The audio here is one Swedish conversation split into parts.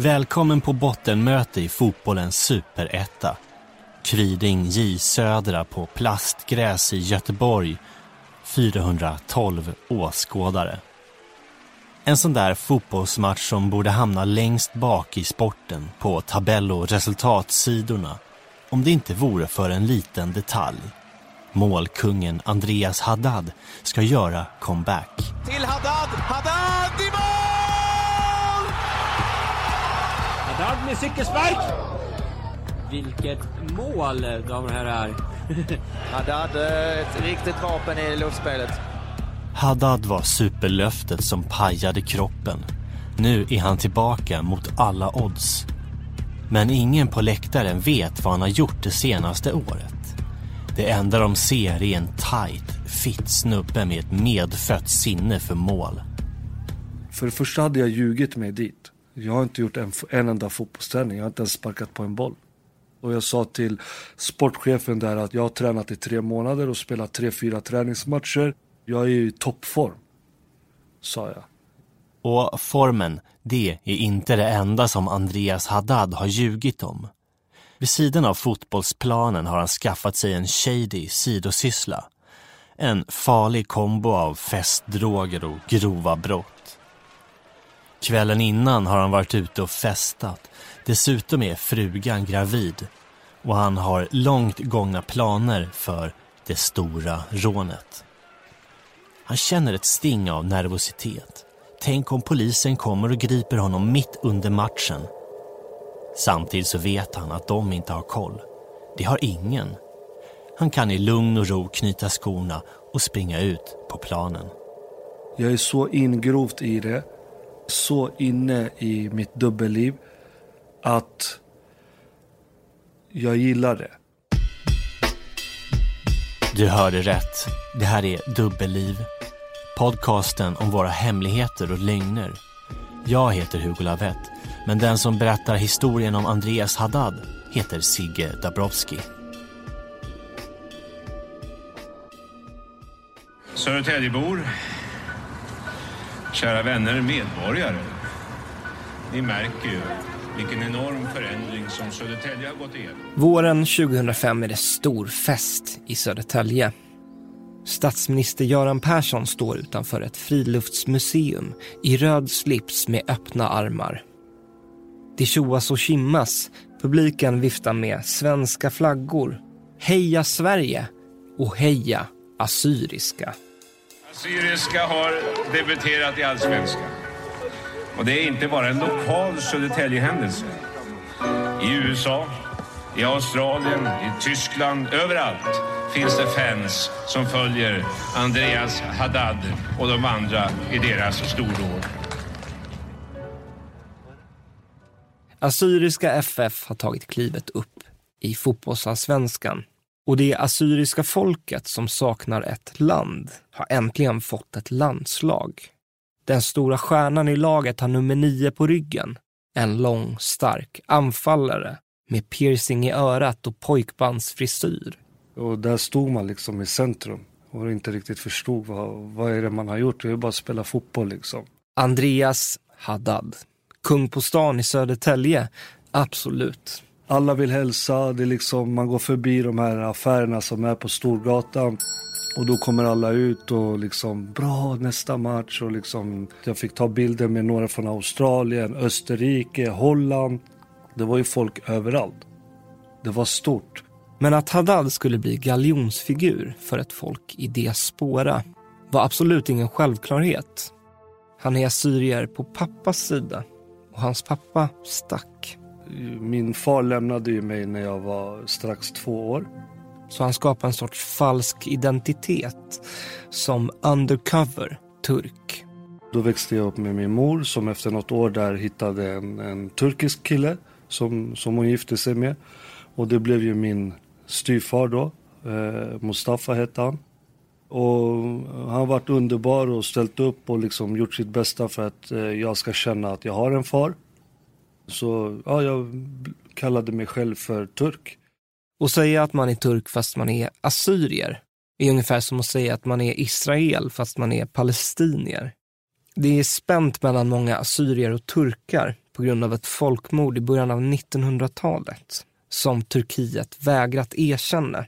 Välkommen på bottenmöte i fotbollens superetta. Kviding J Södra på plastgräs i Göteborg. 412 åskådare. En sån där fotbollsmatch som borde hamna längst bak i sporten på tabell och resultatsidorna om det inte vore för en liten detalj. Målkungen Andreas Haddad ska göra comeback. Till Haddad, Haddad Med cykelspark. Vilket mål, damer och herrar. Haddad, eh, ett riktigt vapen i luftspelet. Haddad var superlöftet som pajade kroppen. Nu är han tillbaka mot alla odds. Men ingen på läktaren vet vad han har gjort det senaste året. Det enda de ser är en tight, fitt snubbe med ett medfött sinne för mål. För det första hade jag ljugit mig dit. Jag har inte gjort en, en enda fotbollsträning, jag har inte ens sparkat på en boll. Och jag sa till sportchefen där att jag har tränat i tre månader och spelat tre, fyra träningsmatcher. Jag är i toppform, sa jag. Och formen, det är inte det enda som Andreas Haddad har ljugit om. Vid sidan av fotbollsplanen har han skaffat sig en shady sidosyssla. En farlig kombo av festdroger och grova brott. Kvällen innan har han varit ute och festat. Dessutom är frugan gravid. Och han har långt gångna planer för det stora rånet. Han känner ett sting av nervositet. Tänk om polisen kommer och griper honom mitt under matchen. Samtidigt så vet han att de inte har koll. Det har ingen. Han kan i lugn och ro knyta skorna och springa ut på planen. Jag är så ingrovt i det, så inne i mitt dubbelliv att jag gillar det. Du hörde rätt. Det här är Dubbelliv. Podcasten om våra hemligheter och lögner. Jag heter Hugo Lavett, men den som berättar historien om Andreas Haddad heter Sigge Dabrowski. Södertäljebor, kära vänner, medborgare. Ni märker ju vilken enorm förändring som Södertälje har gått igenom. Våren 2005 är det stor fest i Södertälje. Statsminister Göran Persson står utanför ett friluftsmuseum i röd slips med öppna armar. Det tjoas och kimmas. Publiken viftar med svenska flaggor. Heja Sverige och heja Assyriska. Assyriska har debuterat i Allsvenskan. Och det är inte bara en lokal Södertäljehändelse. I USA, i Australien, i Tyskland, överallt finns det fans som följer Andreas Haddad och de andra i deras stordåd. Assyriska FF har tagit klivet upp i fotbollsallsvenskan. Och det assyriska folket som saknar ett land har äntligen fått ett landslag. Den stora stjärnan i laget har nummer nio på ryggen. En lång, stark anfallare med piercing i örat och pojkbandsfrisyr. Och där stod man liksom i centrum och inte riktigt förstod vad, vad är det man har gjort. Det är bara att spela fotboll liksom. Andreas Haddad. Kung på stan i Södertälje. Absolut. Alla vill hälsa, det är liksom, man går förbi de här affärerna som är på Storgatan. Och då kommer alla ut och liksom bra nästa match och liksom jag fick ta bilder med några från Australien, Österrike, Holland. Det var ju folk överallt. Det var stort. Men att Haddad skulle bli galjonsfigur för ett folk i diaspora var absolut ingen självklarhet. Han är assyrier på pappas sida och hans pappa stack. Min far lämnade ju mig när jag var strax två år. Så han skapade en sorts falsk identitet som undercover turk. Då växte jag upp med min mor som efter något år där hittade en, en turkisk kille som, som hon gifte sig med. Och det blev ju min styvfar då. Eh, Mustafa hette han. Och han har varit underbar och ställt upp och liksom gjort sitt bästa för att eh, jag ska känna att jag har en far. Så ja, jag kallade mig själv för turk. Och säga att man är turk fast man är assyrier är ungefär som att säga att man är Israel fast man är palestinier. Det är spänt mellan många assyrier och turkar på grund av ett folkmord i början av 1900-talet som Turkiet vägrat erkänna.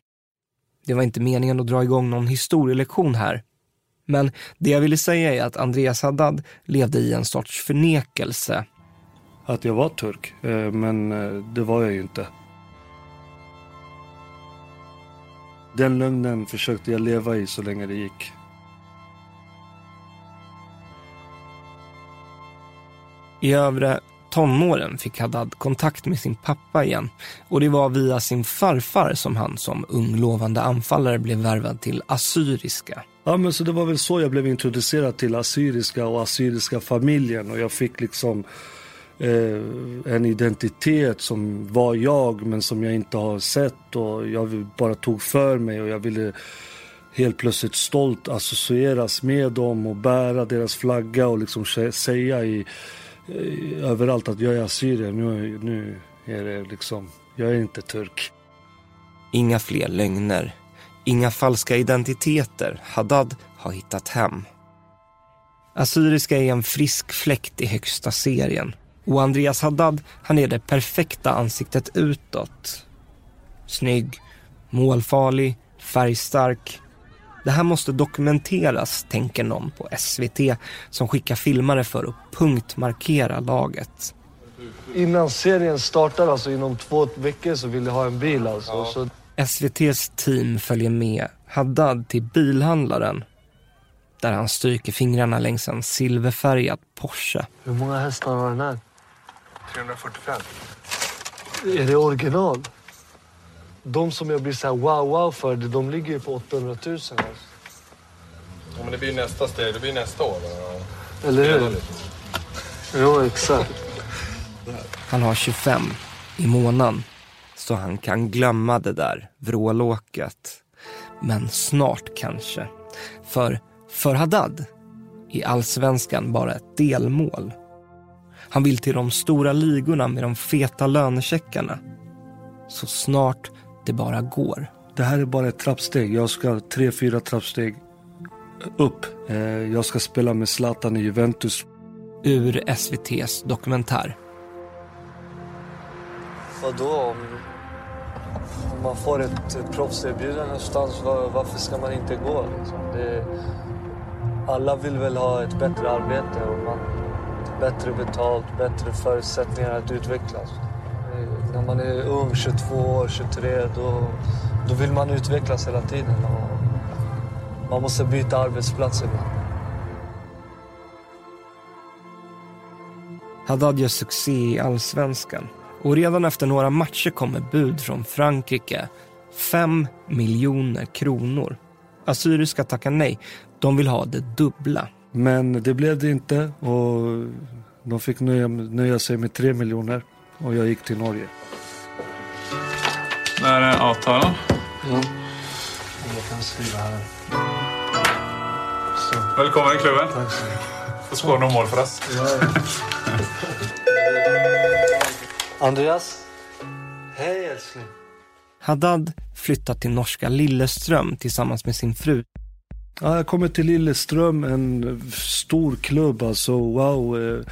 Det var inte meningen att dra igång någon historielektion här. Men det jag ville säga är att Andreas Haddad levde i en sorts förnekelse. Att jag var turk, eh, men eh, det var jag ju inte. Den lögnen försökte jag leva i så länge det gick. I övre tonåren fick Haddad kontakt med sin pappa igen och det var via sin farfar som han som ung lovande anfallare blev värvad till assyriska. Ja men så det var väl så jag blev introducerad till assyriska och assyriska familjen och jag fick liksom eh, en identitet som var jag men som jag inte har sett och jag bara tog för mig och jag ville helt plötsligt stolt associeras med dem och bära deras flagga och liksom säga i eh, överallt att jag är assyrier. Nu, nu är det liksom, jag är inte turk. Inga fler lögner. Inga falska identiteter. Haddad har hittat hem. Assyriska är en frisk fläkt i högsta serien. Och Andreas Haddad, han är det perfekta ansiktet utåt. Snygg, målfarlig, färgstark, det här måste dokumenteras, tänker någon på SVT som skickar filmare för att punktmarkera laget. Innan serien startar, alltså inom två veckor, så vill jag ha en bil. Alltså. Ja. Så... SVTs team följer med Haddad till bilhandlaren där han stryker fingrarna längs en silverfärgad Porsche. Hur många hästar har den här? 345. Är det original? de som jag blir så wow wow för, de ligger ju på 800 000. Alltså. Ja, men det blir nästa steg, det blir nästa år. Då. Eller hur? Jo, exakt. Han har 25 i månaden, så han kan glömma det där vrålåket. Men snart kanske. För, för Haddad är allsvenskan bara ett delmål. Han vill till de stora ligorna med de feta lönecheckarna. Så snart det bara går. Det här är bara ett trappsteg. Jag ska tre, fyra trappsteg upp. Eh, jag ska spela med Zlatan i Juventus. Ur SVTs dokumentär. Vadå? Om, om man får ett, ett proffserbjudande någonstans, var, varför ska man inte gå? Liksom? Det, alla vill väl ha ett bättre arbete och man, bättre betalt, bättre förutsättningar att utvecklas eh, när man är ung, 22 år, 23, då, då vill man utvecklas hela tiden. Och man måste byta arbetsplats ibland. Haddad gör succé i allsvenskan och redan efter några matcher kommer bud från Frankrike. 5 miljoner kronor. Assyriska tackar nej. De vill ha det dubbla. Men det blev det inte och de fick nöja, nöja sig med 3 miljoner och jag gick till Norge. Där är avtalen. Ja. Jag kan skriva här. Så. Välkommen i klubben. Tack så Får skåra några mål för oss. Ja, Andreas. Hej älskling. Haddad flyttar till norska Lilleström tillsammans med sin fru. Ja, jag kommer till Lilleström, en stor klubb. Alltså wow. Eh,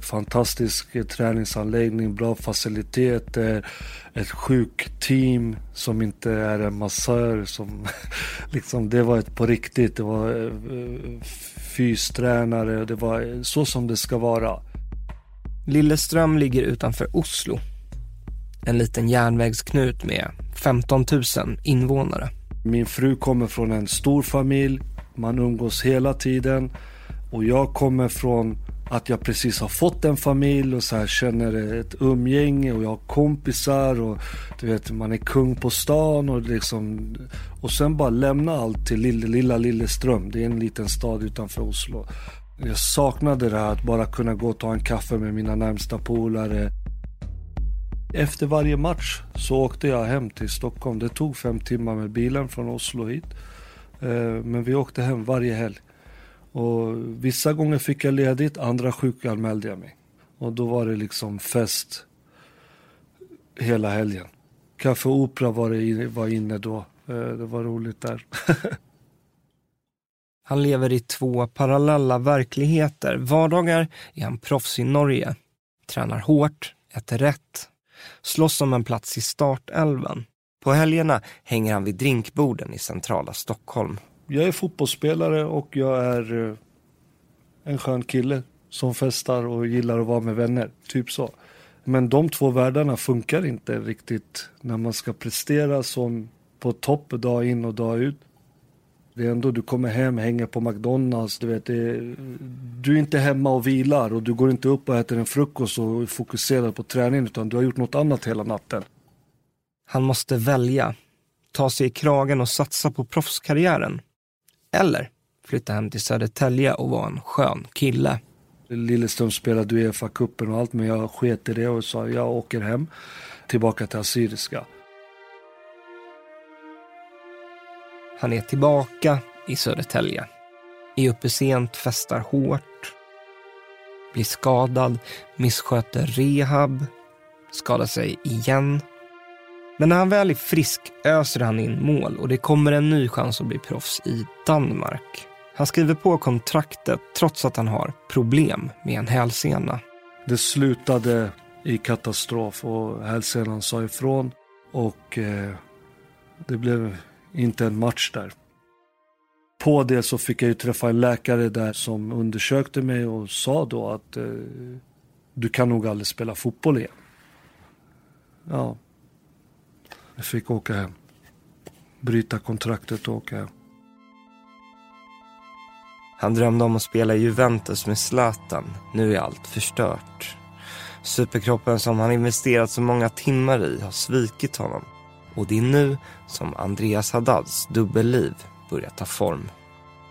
fantastisk träningsanläggning, bra faciliteter, eh, ett sjukteam som inte är en massör. Som, liksom, det var ett på riktigt. Det var eh, fystränare. Det var så som det ska vara. Lilleström ligger utanför Oslo. En liten järnvägsknut med 15 000 invånare. Min fru kommer från en stor familj. Man umgås hela tiden. Och jag kommer från att jag precis har fått en familj och så här känner ett umgänge och jag har kompisar och du vet man är kung på stan och liksom och sen bara lämna allt till lilla, lilla Lilleström. Det är en liten stad utanför Oslo. Jag saknade det här att bara kunna gå och ta en kaffe med mina närmsta polare. Efter varje match så åkte jag hem till Stockholm. Det tog fem timmar med bilen från Oslo hit. Eh, men vi åkte hem varje helg. Och vissa gånger fick jag ledigt, andra sjukanmälde jag mig. Och då var det liksom fest hela helgen. Café Opera var, det, var inne då. Eh, det var roligt där. Han lever i två parallella verkligheter. Vardagar är han proffs i Norge. Tränar hårt, äter rätt, slåss om en plats i startelvan. På helgerna hänger han vid drinkborden i centrala Stockholm. Jag är fotbollsspelare och jag är eh, en skön kille som festar och gillar att vara med vänner. Typ så. Men de två världarna funkar inte riktigt när man ska prestera som på topp dag in och dag ut. Det är ändå, du kommer hem, hänger på McDonalds, du vet. Är, du är inte hemma och vilar och du går inte upp och äter en frukost och är fokuserad på träningen utan du har gjort något annat hela natten. Han måste välja. Ta sig i kragen och satsa på proffskarriären. Eller flytta hem till Södertälje och vara en skön kille. Lilleström spelade Uefa-cupen och allt men jag sket i det och sa jag åker hem tillbaka till Assyriska. Han är tillbaka i Södertälje. Är uppe sent, festar hårt. Blir skadad, missköter rehab. Skadar sig igen. Men när han väl är frisk öser han in mål och det kommer en ny chans att bli proffs i Danmark. Han skriver på kontraktet trots att han har problem med en hälsena. Det slutade i katastrof och hälsenan sa ifrån och eh, det blev inte en match där. På det så fick jag ju träffa en läkare där som undersökte mig och sa då att eh, du kan nog aldrig spela fotboll igen. Ja, jag fick åka hem. Bryta kontraktet och åka hem. Han drömde om att spela i Juventus med Zlatan. Nu är allt förstört. Superkroppen som han investerat så många timmar i har svikit honom. Och det är nu som Andreas Haddads dubbelliv börjar ta form.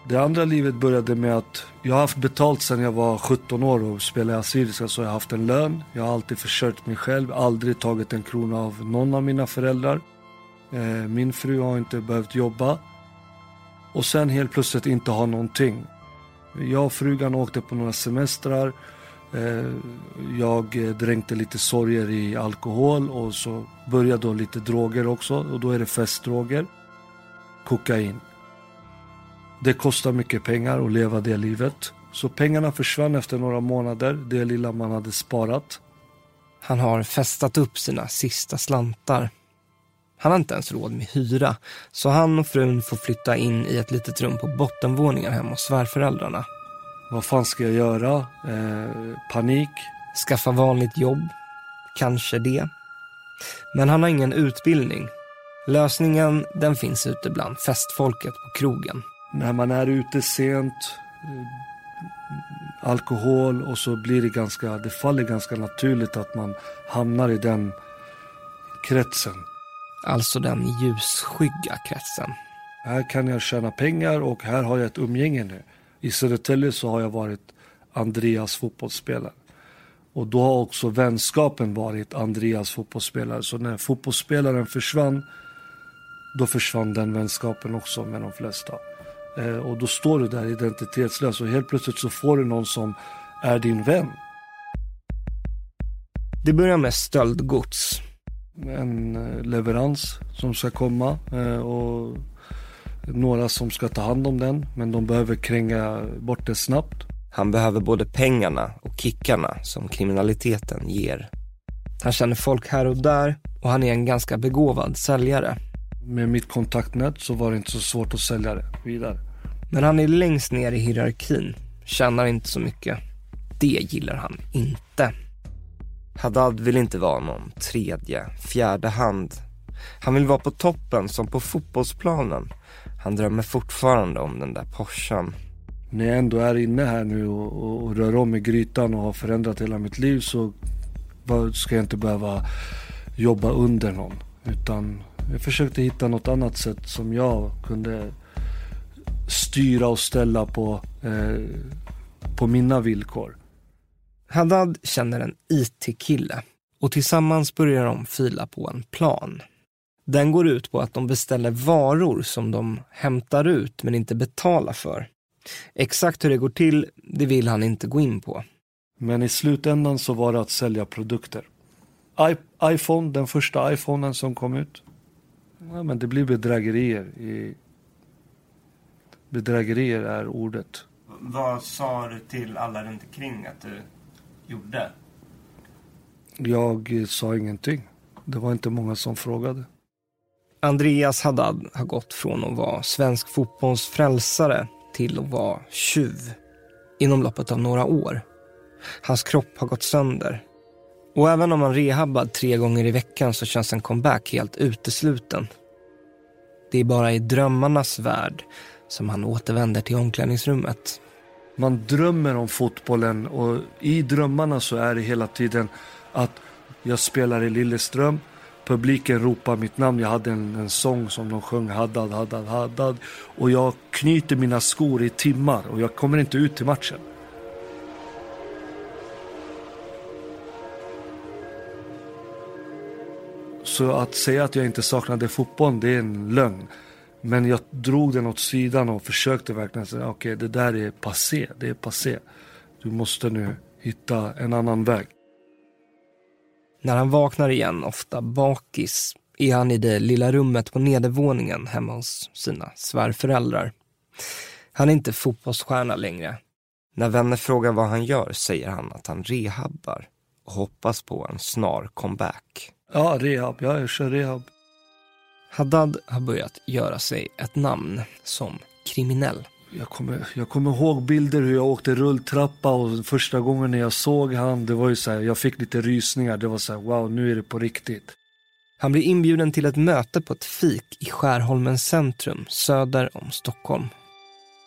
Det andra livet började med att jag har haft betalt sedan jag var 17 år och spelade assyriska så jag har haft en lön. Jag har alltid försörjt mig själv, aldrig tagit en krona av någon av mina föräldrar. Eh, min fru har inte behövt jobba. Och sen helt plötsligt inte ha någonting. Jag och frugan åkte på några semestrar. Eh, jag eh, dränkte lite sorger i alkohol och så började då lite droger också och då är det festdroger. Kokain. Det kostar mycket pengar att leva det livet. Så pengarna försvann efter några månader, det lilla man hade sparat. Han har festat upp sina sista slantar. Han har inte ens råd med hyra, så han och frun får flytta in i ett litet rum på bottenvåningen hemma hos svärföräldrarna. Vad fan ska jag göra? Eh, panik. Skaffa vanligt jobb. Kanske det. Men han har ingen utbildning. Lösningen den finns ute bland festfolket på krogen. När man är ute sent, eh, alkohol och så blir det ganska, det faller ganska naturligt att man hamnar i den kretsen. Alltså den ljusskygga kretsen. Här kan jag tjäna pengar och här har jag ett umgänge nu. I Södertälje så har jag varit Andreas fotbollsspelare. Och då har också vänskapen varit Andreas fotbollsspelare. Så när fotbollsspelaren försvann, då försvann den vänskapen också med de flesta. Eh, och då står du där identitetslös och helt plötsligt så får du någon som är din vän. Det börjar med stöldgods. En eh, leverans som ska komma eh, och några som ska ta hand om den, men de behöver kränga bort det snabbt. Han behöver både pengarna och kickarna som kriminaliteten ger. Han känner folk här och där och han är en ganska begåvad säljare. Med mitt kontaktnät så var det inte så svårt att sälja det vidare. Men han är längst ner i hierarkin, tjänar inte så mycket. Det gillar han inte. Haddad vill inte vara någon tredje, fjärde hand. Han vill vara på toppen som på fotbollsplanen. Han drömmer fortfarande om den där Porschen. När jag ändå är inne här nu och, och, och rör om i grytan och har förändrat hela mitt liv så ska jag inte behöva jobba under någon. Utan jag försökte hitta något annat sätt som jag kunde styra och ställa på, eh, på mina villkor. Haddad känner en IT-kille och tillsammans börjar de fila på en plan. Den går ut på att de beställer varor som de hämtar ut men inte betalar för. Exakt hur det går till, det vill han inte gå in på. Men i slutändan så var det att sälja produkter. I iPhone, den första iPhonen som kom ut. Ja, men det blir bedrägerier. I... Bedrägerier är ordet. Vad sa du till alla runt omkring att du gjorde? Jag sa ingenting. Det var inte många som frågade. Andreas Haddad har gått från att vara svensk fotbolls frälsare till att vara tjuv inom loppet av några år. Hans kropp har gått sönder. Och även om han rehabbad tre gånger i veckan så känns en comeback helt utesluten. Det är bara i drömmarnas värld som han återvänder till omklädningsrummet. Man drömmer om fotbollen och i drömmarna så är det hela tiden att jag spelar i Lilleström. Publiken ropar mitt namn. Jag hade en, en sång som de sjöng Haddad, Haddad, Haddad. Och jag knyter mina skor i timmar och jag kommer inte ut till matchen. Så att säga att jag inte saknade fotbollen, det är en lögn. Men jag drog den åt sidan och försökte verkligen säga, okej okay, det där är passé, det är passé. Du måste nu hitta en annan väg. När han vaknar igen, ofta bakis, är han i det lilla rummet på nedervåningen hemma hos sina svärföräldrar. Han är inte fotbollsstjärna längre. När vänner frågar vad han gör säger han att han rehabbar och hoppas på en snar comeback. Ja, rehab. Ja, jag kör rehab. Haddad har börjat göra sig ett namn som kriminell. Jag kommer, jag kommer ihåg bilder hur jag åkte rulltrappa och första gången när jag såg han, det var ju så här, jag fick lite rysningar. Det var så här, wow, nu är det på riktigt. Han blir inbjuden till ett möte på ett fik i Skärholmens centrum, söder om Stockholm.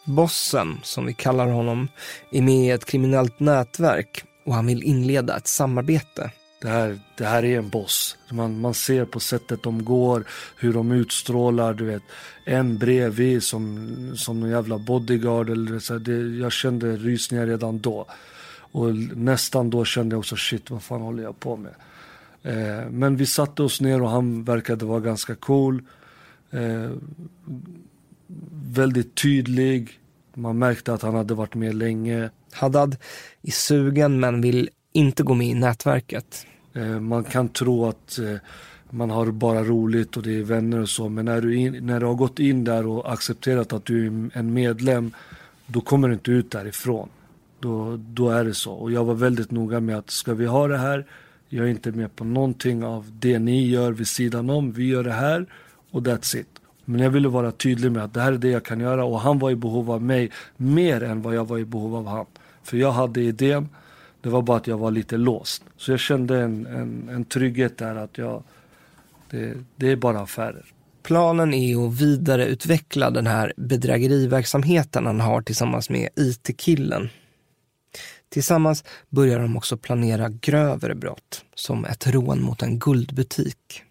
Bossen, som vi kallar honom, är med i ett kriminellt nätverk och han vill inleda ett samarbete. Det här, det här är en boss. Man, man ser på sättet de går, hur de utstrålar. Du vet. En bredvid som, som en jävla bodyguard. Eller så det, jag kände rysningar redan då. Och nästan då kände jag också shit, vad fan håller jag på med? Eh, men vi satte oss ner och han verkade vara ganska cool. Eh, väldigt tydlig. Man märkte att han hade varit med länge. Haddad är sugen men vill inte gå med i nätverket. Eh, man kan tro att eh, man har bara roligt och det är vänner och så. Men när du, in, när du har gått in där och accepterat att du är en medlem, då kommer du inte ut därifrån. Då, då är det så. Och jag var väldigt noga med att ska vi ha det här, jag är inte med på någonting av det ni gör vid sidan om. Vi gör det här och that's it. Men jag ville vara tydlig med att det här är det jag kan göra och han var i behov av mig mer än vad jag var i behov av han. För jag hade idén, det var bara att jag var lite låst. Så jag kände en, en, en trygghet där att jag, det, det är bara affärer. Planen är att vidareutveckla den här bedrägeriverksamheten han har tillsammans med IT-killen. Tillsammans börjar de också planera grövre brott, som ett rån mot en guldbutik.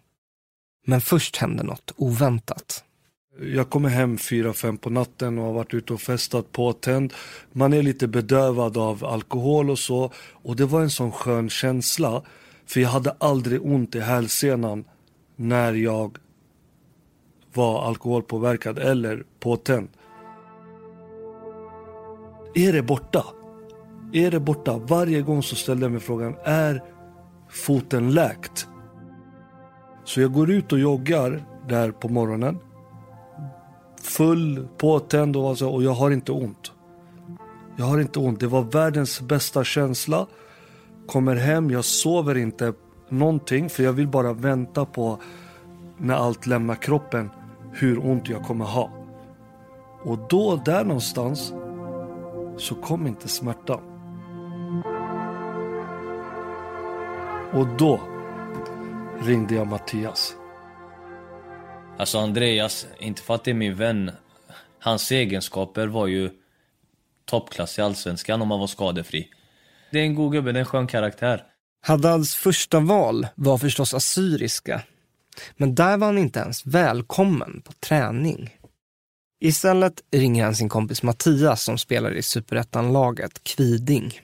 Men först händer något oväntat. Jag kommer hem fyra, fem på natten och har varit ute och festat påtänd. Man är lite bedövad av alkohol och så. Och det var en sån skön känsla. För jag hade aldrig ont i hälsenan när jag var alkoholpåverkad eller påtänd. Är det borta? Är det borta? Varje gång så ställde jag mig frågan, är foten läkt? Så jag går ut och joggar där på morgonen full, påtänd och, alltså, och jag har inte ont. Jag har inte ont. Det var världens bästa känsla. Kommer hem, jag sover inte någonting för jag vill bara vänta på när allt lämnar kroppen hur ont jag kommer ha. Och då, där någonstans, så kom inte smärtan. Och då ringde jag Mattias. Alltså Andreas, inte för att det är min vän, hans egenskaper var ju toppklass i Allsvenskan om han var skadefri. Det är en god gubbe, det är en skön karaktär. Haddads första val var förstås assyriska. Men där var han inte ens välkommen på träning. Istället ringer han sin kompis Mattias som spelar i superettan-laget Kviding.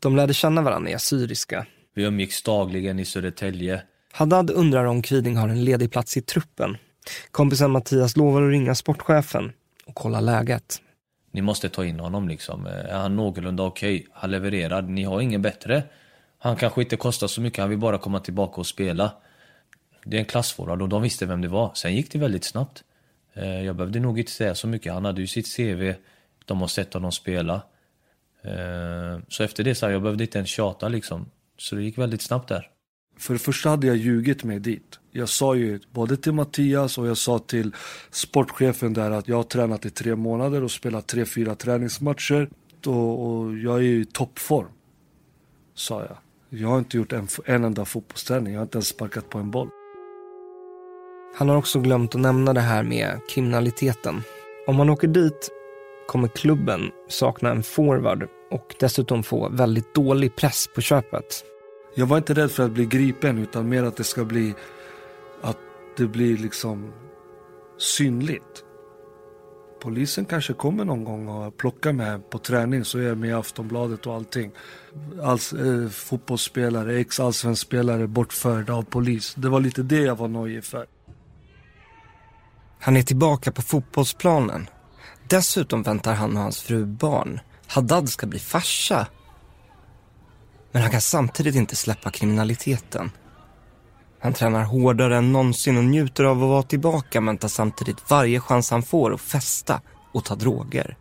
De lärde känna varandra i assyriska Vi umgicks dagligen i Södertälje. Haddad undrar om Kviding har en ledig plats i truppen. Kompisen Mattias lovar att ringa sportchefen och kolla läget. Ni måste ta in honom liksom. Är han någorlunda okej? Okay? Han levererar. Ni har ingen bättre. Han kanske inte kostar så mycket, han vill bara komma tillbaka och spela. Det är en klassforward och de visste vem det var. Sen gick det väldigt snabbt. Eh, jag behövde nog inte säga så mycket. Han hade ju sitt CV. De har sett honom spela. Eh, så efter det så här, jag behövde inte ens tjata liksom. Så det gick väldigt snabbt där. För det första hade jag ljugit mig dit. Jag sa ju både till Mattias och jag sa till sportchefen där att jag har tränat i tre månader och spelat tre, fyra träningsmatcher. Och, och jag är i toppform. Sa jag. Jag har inte gjort en, en enda fotbollsträning. Jag har inte ens sparkat på en boll. Han har också glömt att nämna det här med kriminaliteten. Om man åker dit kommer klubben sakna en forward och dessutom få väldigt dålig press på köpet. Jag var inte rädd för att bli gripen utan mer att det ska bli det blir liksom synligt. Polisen kanske kommer någon gång och plockar mig på träning så är jag med i Aftonbladet och allting. Alls, eh, fotbollsspelare, ex-allsvensk spelare bortförd av polis. Det var lite det jag var nojig för. Han är tillbaka på fotbollsplanen. Dessutom väntar han och hans fru barn. Haddad ska bli farsa. Men han kan samtidigt inte släppa kriminaliteten. Han tränar hårdare än någonsin och njuter av att vara tillbaka men tar samtidigt varje chans han får att festa och ta droger.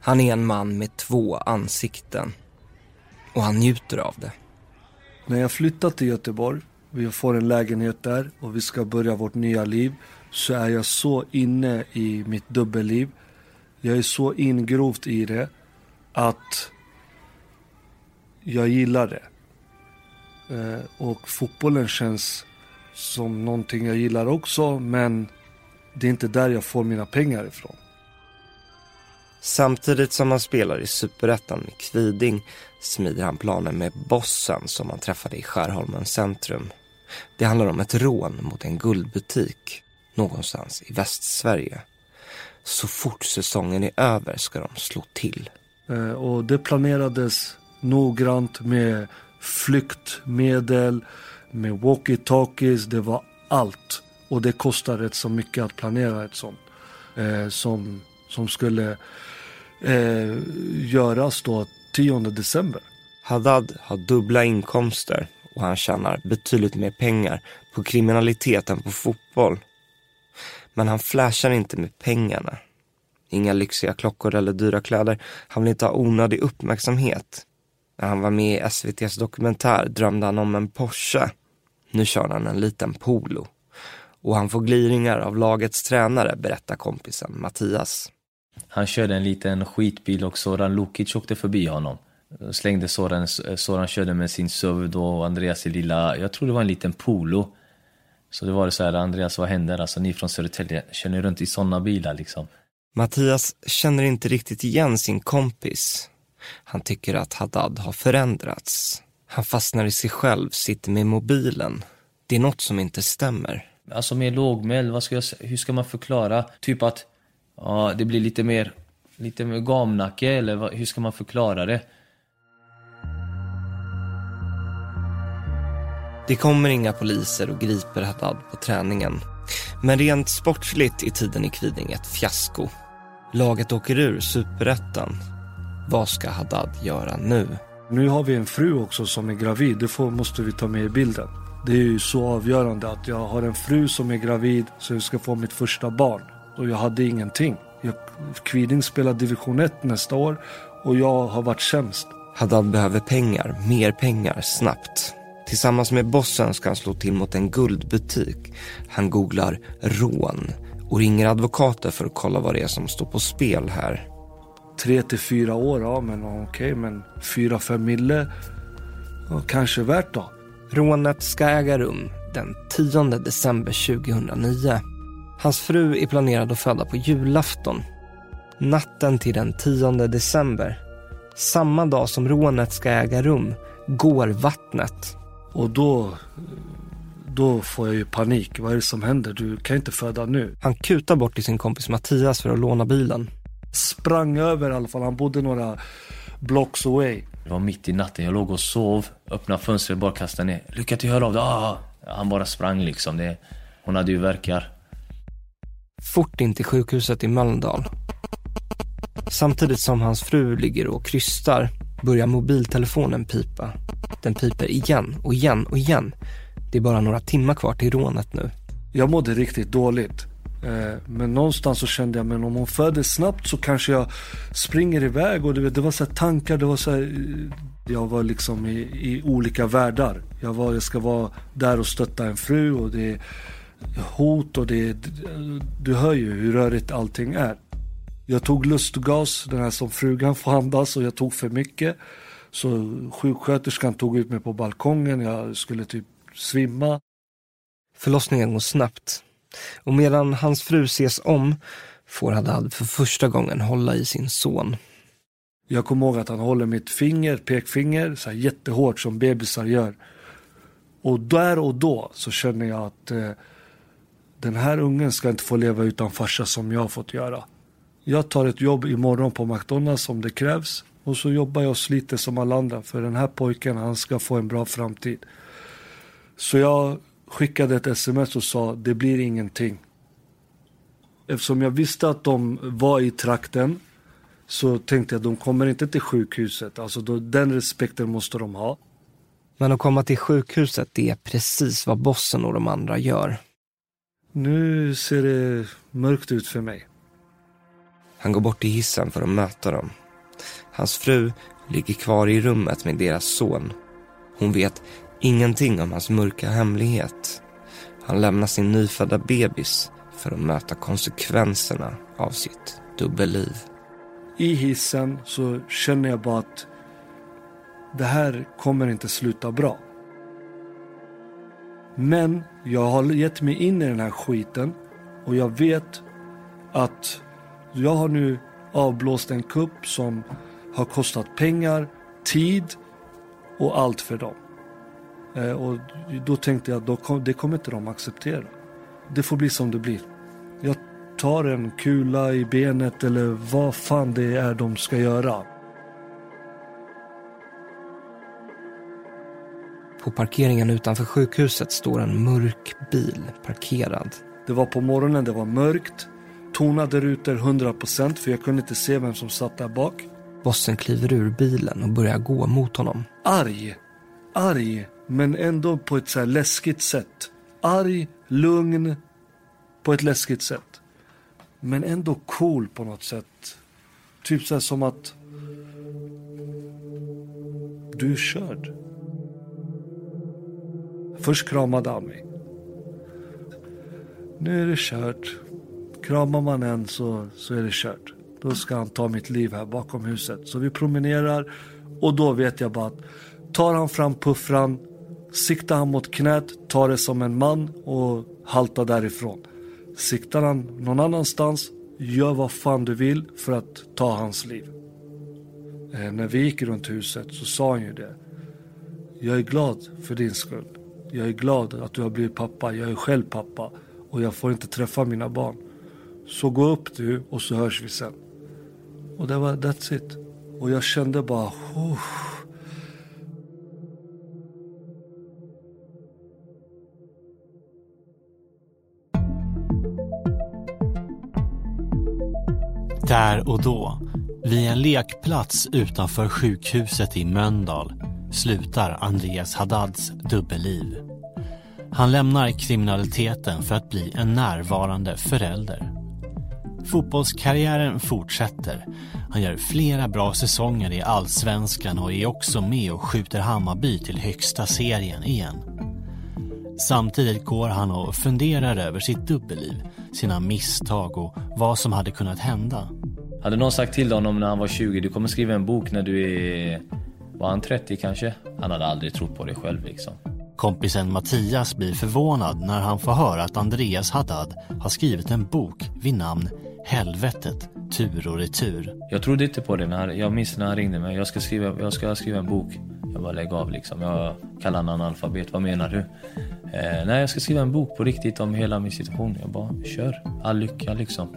Han är en man med två ansikten. Och han njuter av det. När jag flyttar till Göteborg, vi får en lägenhet där och vi ska börja vårt nya liv så är jag så inne i mitt dubbelliv. Jag är så ingrovt i det att jag gillar det. Eh, och fotbollen känns som någonting jag gillar också men det är inte där jag får mina pengar ifrån. Samtidigt som han spelar i Superettan med Kviding smider han planer med bossen som han träffade i Skärholmens centrum. Det handlar om ett rån mot en guldbutik någonstans i Västsverige. Så fort säsongen är över ska de slå till. Eh, och det planerades noggrant med flyktmedel, med walkie-talkies, det var allt. Och det kostar rätt så mycket att planera ett sånt. Eh, som, som skulle eh, göras då 10 december. Haddad har dubbla inkomster och han tjänar betydligt mer pengar på kriminalitet än på fotboll. Men han flashar inte med pengarna. Inga lyxiga klockor eller dyra kläder. Han vill inte ha onödig uppmärksamhet. När han var med i SVTs dokumentär drömde han om en Porsche. Nu kör han en liten Polo. Och han får gliringar av lagets tränare, berättar kompisen Mattias. Han körde en liten skitbil och Soran Lukic åkte förbi honom. Slängde Soran, Soran körde med sin SUV och Andreas i lilla, jag tror det var en liten Polo. Så det var det så här, Andreas vad händer? Alltså ni från Södertälje, kör ni runt i sådana bilar liksom? Mattias känner inte riktigt igen sin kompis. Han tycker att Haddad har förändrats. Han fastnar i sig själv, sitter med mobilen. Det är något som inte stämmer. Alltså mer lågmäld, vad ska jag hur ska man förklara? Typ att ja, det blir lite mer, lite mer gamnacke eller vad, hur ska man förklara det? Det kommer inga poliser och griper Haddad på träningen. Men rent sportsligt är tiden i Kviding ett fiasko. Laget åker ur superettan vad ska Haddad göra nu? Nu har vi en fru också som är gravid. Det får, måste vi ta med i bilden. Det är ju så avgörande att jag har en fru som är gravid så jag ska få mitt första barn. Och jag hade ingenting. Jag, Kviding spelar division 1 nästa år och jag har varit sämst. Haddad behöver pengar, mer pengar, snabbt. Tillsammans med bossen ska han slå till mot en guldbutik. Han googlar rån och ringer advokater för att kolla vad det är som står på spel här tre till fyra år, ja men okej, okay, men fyra, fem mille, ja, kanske värt då. Rånet ska äga rum den 10 december 2009. Hans fru är planerad att föda på julafton. Natten till den 10 december, samma dag som rånet ska äga rum, går vattnet. Och då, då får jag ju panik. Vad är det som händer? Du kan inte föda nu. Han kutar bort till sin kompis Mattias för att låna bilen sprang över i alla fall. Han bodde några blocks away. Det var mitt i natten, jag låg och sov, öppnade fönstret, bara kastade ner. Lycka till, hör av dig. Ah! Han bara sprang liksom. Det, hon hade ju verkar. Fort in till sjukhuset i Mölndal. Samtidigt som hans fru ligger och krystar börjar mobiltelefonen pipa. Den piper igen och igen och igen. Det är bara några timmar kvar till rånet nu. Jag mådde riktigt dåligt. Eh, men någonstans så kände jag, men om hon föder snabbt så kanske jag springer iväg. Och det var så tankar, det var så här, eh, jag var liksom i, i, olika världar. Jag, var, jag ska vara där och stötta en fru och det är hot och det är, du hör ju hur rörigt allting är. Jag tog lustgas, den här som frugan får andas och jag tog för mycket. Så sjuksköterskan tog ut mig på balkongen, jag skulle typ svimma. Förlossningen går snabbt. Och medan hans fru ses om får Haddad för första gången hålla i sin son. Jag kommer ihåg att han håller mitt finger, pekfinger, så här jättehårt som bebisar gör. Och där och då så känner jag att eh, den här ungen ska inte få leva utan farsa som jag har fått göra. Jag tar ett jobb imorgon på McDonalds om det krävs. Och så jobbar jag och sliter som alla andra. För den här pojken, han ska få en bra framtid. Så jag skickade ett sms och sa, det blir ingenting. Eftersom jag visste att de var i trakten så tänkte jag att de kommer inte till sjukhuset. Alltså då, den respekten måste de ha. Men att komma till sjukhuset, det är precis vad bossen och de andra gör. Nu ser det mörkt ut för mig. Han går bort till hissen för att möta dem. Hans fru ligger kvar i rummet med deras son. Hon vet ingenting om hans mörka hemlighet. Han lämnar sin nyfödda bebis för att möta konsekvenserna av sitt dubbelliv. I hissen så känner jag bara att det här kommer inte sluta bra. Men jag har gett mig in i den här skiten och jag vet att jag har nu avblåst en kupp som har kostat pengar, tid och allt för dem. Eh, och då tänkte jag att det kommer inte de acceptera. Det får bli som det blir. Jag tar en kula i benet eller vad fan det är de ska göra. På parkeringen utanför sjukhuset står en mörk bil parkerad. Det var på morgonen, det var mörkt. Tonade rutor 100% för jag kunde inte se vem som satt där bak. Bossen kliver ur bilen och börjar gå mot honom. Arg. Arg, men ändå på ett så här läskigt sätt. Arg, lugn, på ett läskigt sätt. Men ändå cool på något sätt. Typ så här som att... Du är körd. Först kramade han mig. Nu är det kört. Kramar man en så, så är det kört. Då ska han ta mitt liv här bakom huset. Så vi promenerar och då vet jag bara att tar han fram puffran, siktar han mot knät, tar det som en man och haltar därifrån. Siktar han någon annanstans, gör vad fan du vill för att ta hans liv. Eh, när vi gick runt huset så sa han ju det. Jag är glad för din skull. Jag är glad att du har blivit pappa. Jag är själv pappa och jag får inte träffa mina barn. Så gå upp du och så hörs vi sen. Och det var that's it. Och jag kände bara... Oh. Där och då, vid en lekplats utanför sjukhuset i Mölndal, slutar Andreas Haddads dubbelliv. Han lämnar kriminaliteten för att bli en närvarande förälder. Fotbollskarriären fortsätter. Han gör flera bra säsonger i allsvenskan och är också med och skjuter Hammarby till högsta serien igen. Samtidigt går han och funderar över sitt dubbelliv, sina misstag och vad som hade kunnat hända. Hade någon sagt till honom när han var 20, du kommer skriva en bok när du är... Var han 30 kanske? Han hade aldrig trott på det själv liksom. Kompisen Mattias blir förvånad när han får höra att Andreas Haddad har skrivit en bok vid namn Helvetet, tur och retur. Jag trodde inte på det när, jag minns när han ringde mig. Jag ska skriva, jag ska skriva en bok. Jag bara lägg av liksom. Jag kallar honom analfabet. Vad menar du? Eh, nej, jag ska skriva en bok på riktigt om hela min situation. Jag bara, kör. All lycka liksom.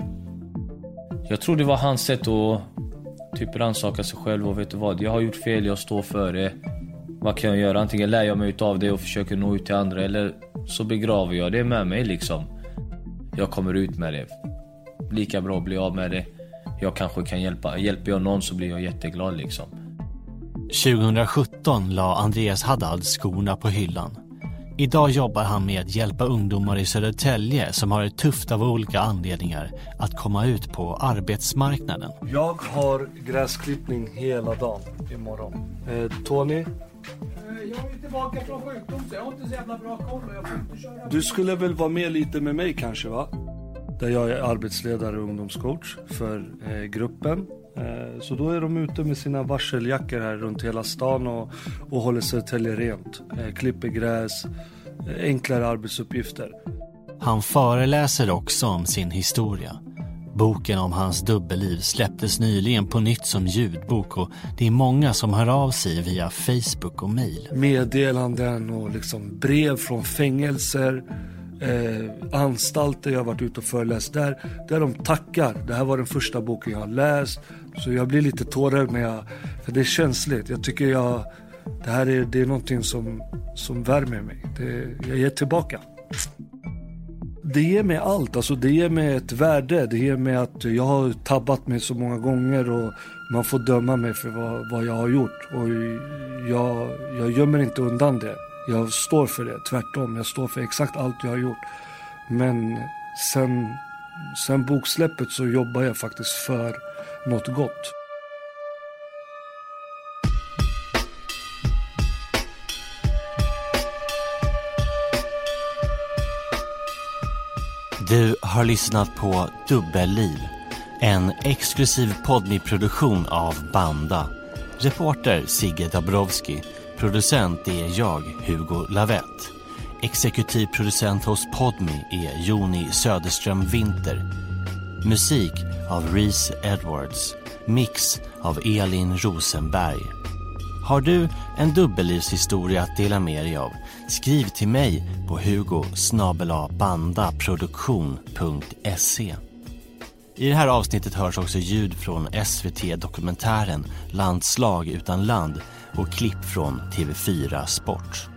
Jag tror det var hans sätt att typ rannsaka sig själv och vet du vad, jag har gjort fel, jag står för det. Vad kan jag göra? Antingen lär jag mig utav det och försöker nå ut till andra eller så begraver jag det med mig liksom. Jag kommer ut med det. Lika bra att bli av med det. Jag kanske kan hjälpa. Hjälper jag någon så blir jag jätteglad liksom. 2017 la Andreas Haddad skorna på hyllan. Idag jobbar han med att hjälpa ungdomar i Södertälje som har det tufft av olika anledningar att komma ut på arbetsmarknaden. Jag har gräsklippning hela dagen imorgon. Eh, Tony? Jag är tillbaka från sjukdom så jag har inte så jävla bra koll och jag får inte köra. Du skulle väl vara med lite med mig kanske va? Där jag är arbetsledare och ungdomscoach för eh, gruppen. Eh, så då är de ute med sina varseljackor här runt hela stan och, och håller Södertälje rent. Eh, klipper gräs, eh, enklare arbetsuppgifter. Han föreläser också om sin historia. Boken om hans dubbelliv släpptes nyligen på nytt som ljudbok och det är många som hör av sig via Facebook och mail. Meddelanden och liksom brev från fängelser, eh, anstalter jag har varit ute och föreläst där. Där de tackar. Det här var den första boken jag har läst. Så jag blir lite tårögd när jag, för det är känsligt. Jag tycker jag, det här är, det är någonting som, som värmer mig. Det, jag ger tillbaka. Det ger mig allt, alltså det ger mig ett värde. Det ger mig att jag har tabbat mig så många gånger och man får döma mig för vad, vad jag har gjort. Och jag, jag gömmer inte undan det. Jag står för det, tvärtom. Jag står för exakt allt jag har gjort. Men sen, sen boksläppet så jobbar jag faktiskt för något gott. Du har lyssnat på Dubbelliv, en exklusiv podmi-produktion av Banda. Reporter Sigge Dabrowski, producent är jag, Hugo Lavett. Exekutiv producent hos Podmi är Joni Söderström Winter. Musik av Reese Edwards. Mix av Elin Rosenberg. Har du en dubbellivshistoria att dela med dig av? Skriv till mig på hugo bandaproduktion.se. I det här avsnittet hörs också ljud från SVT-dokumentären Landslag utan land och klipp från TV4 Sport.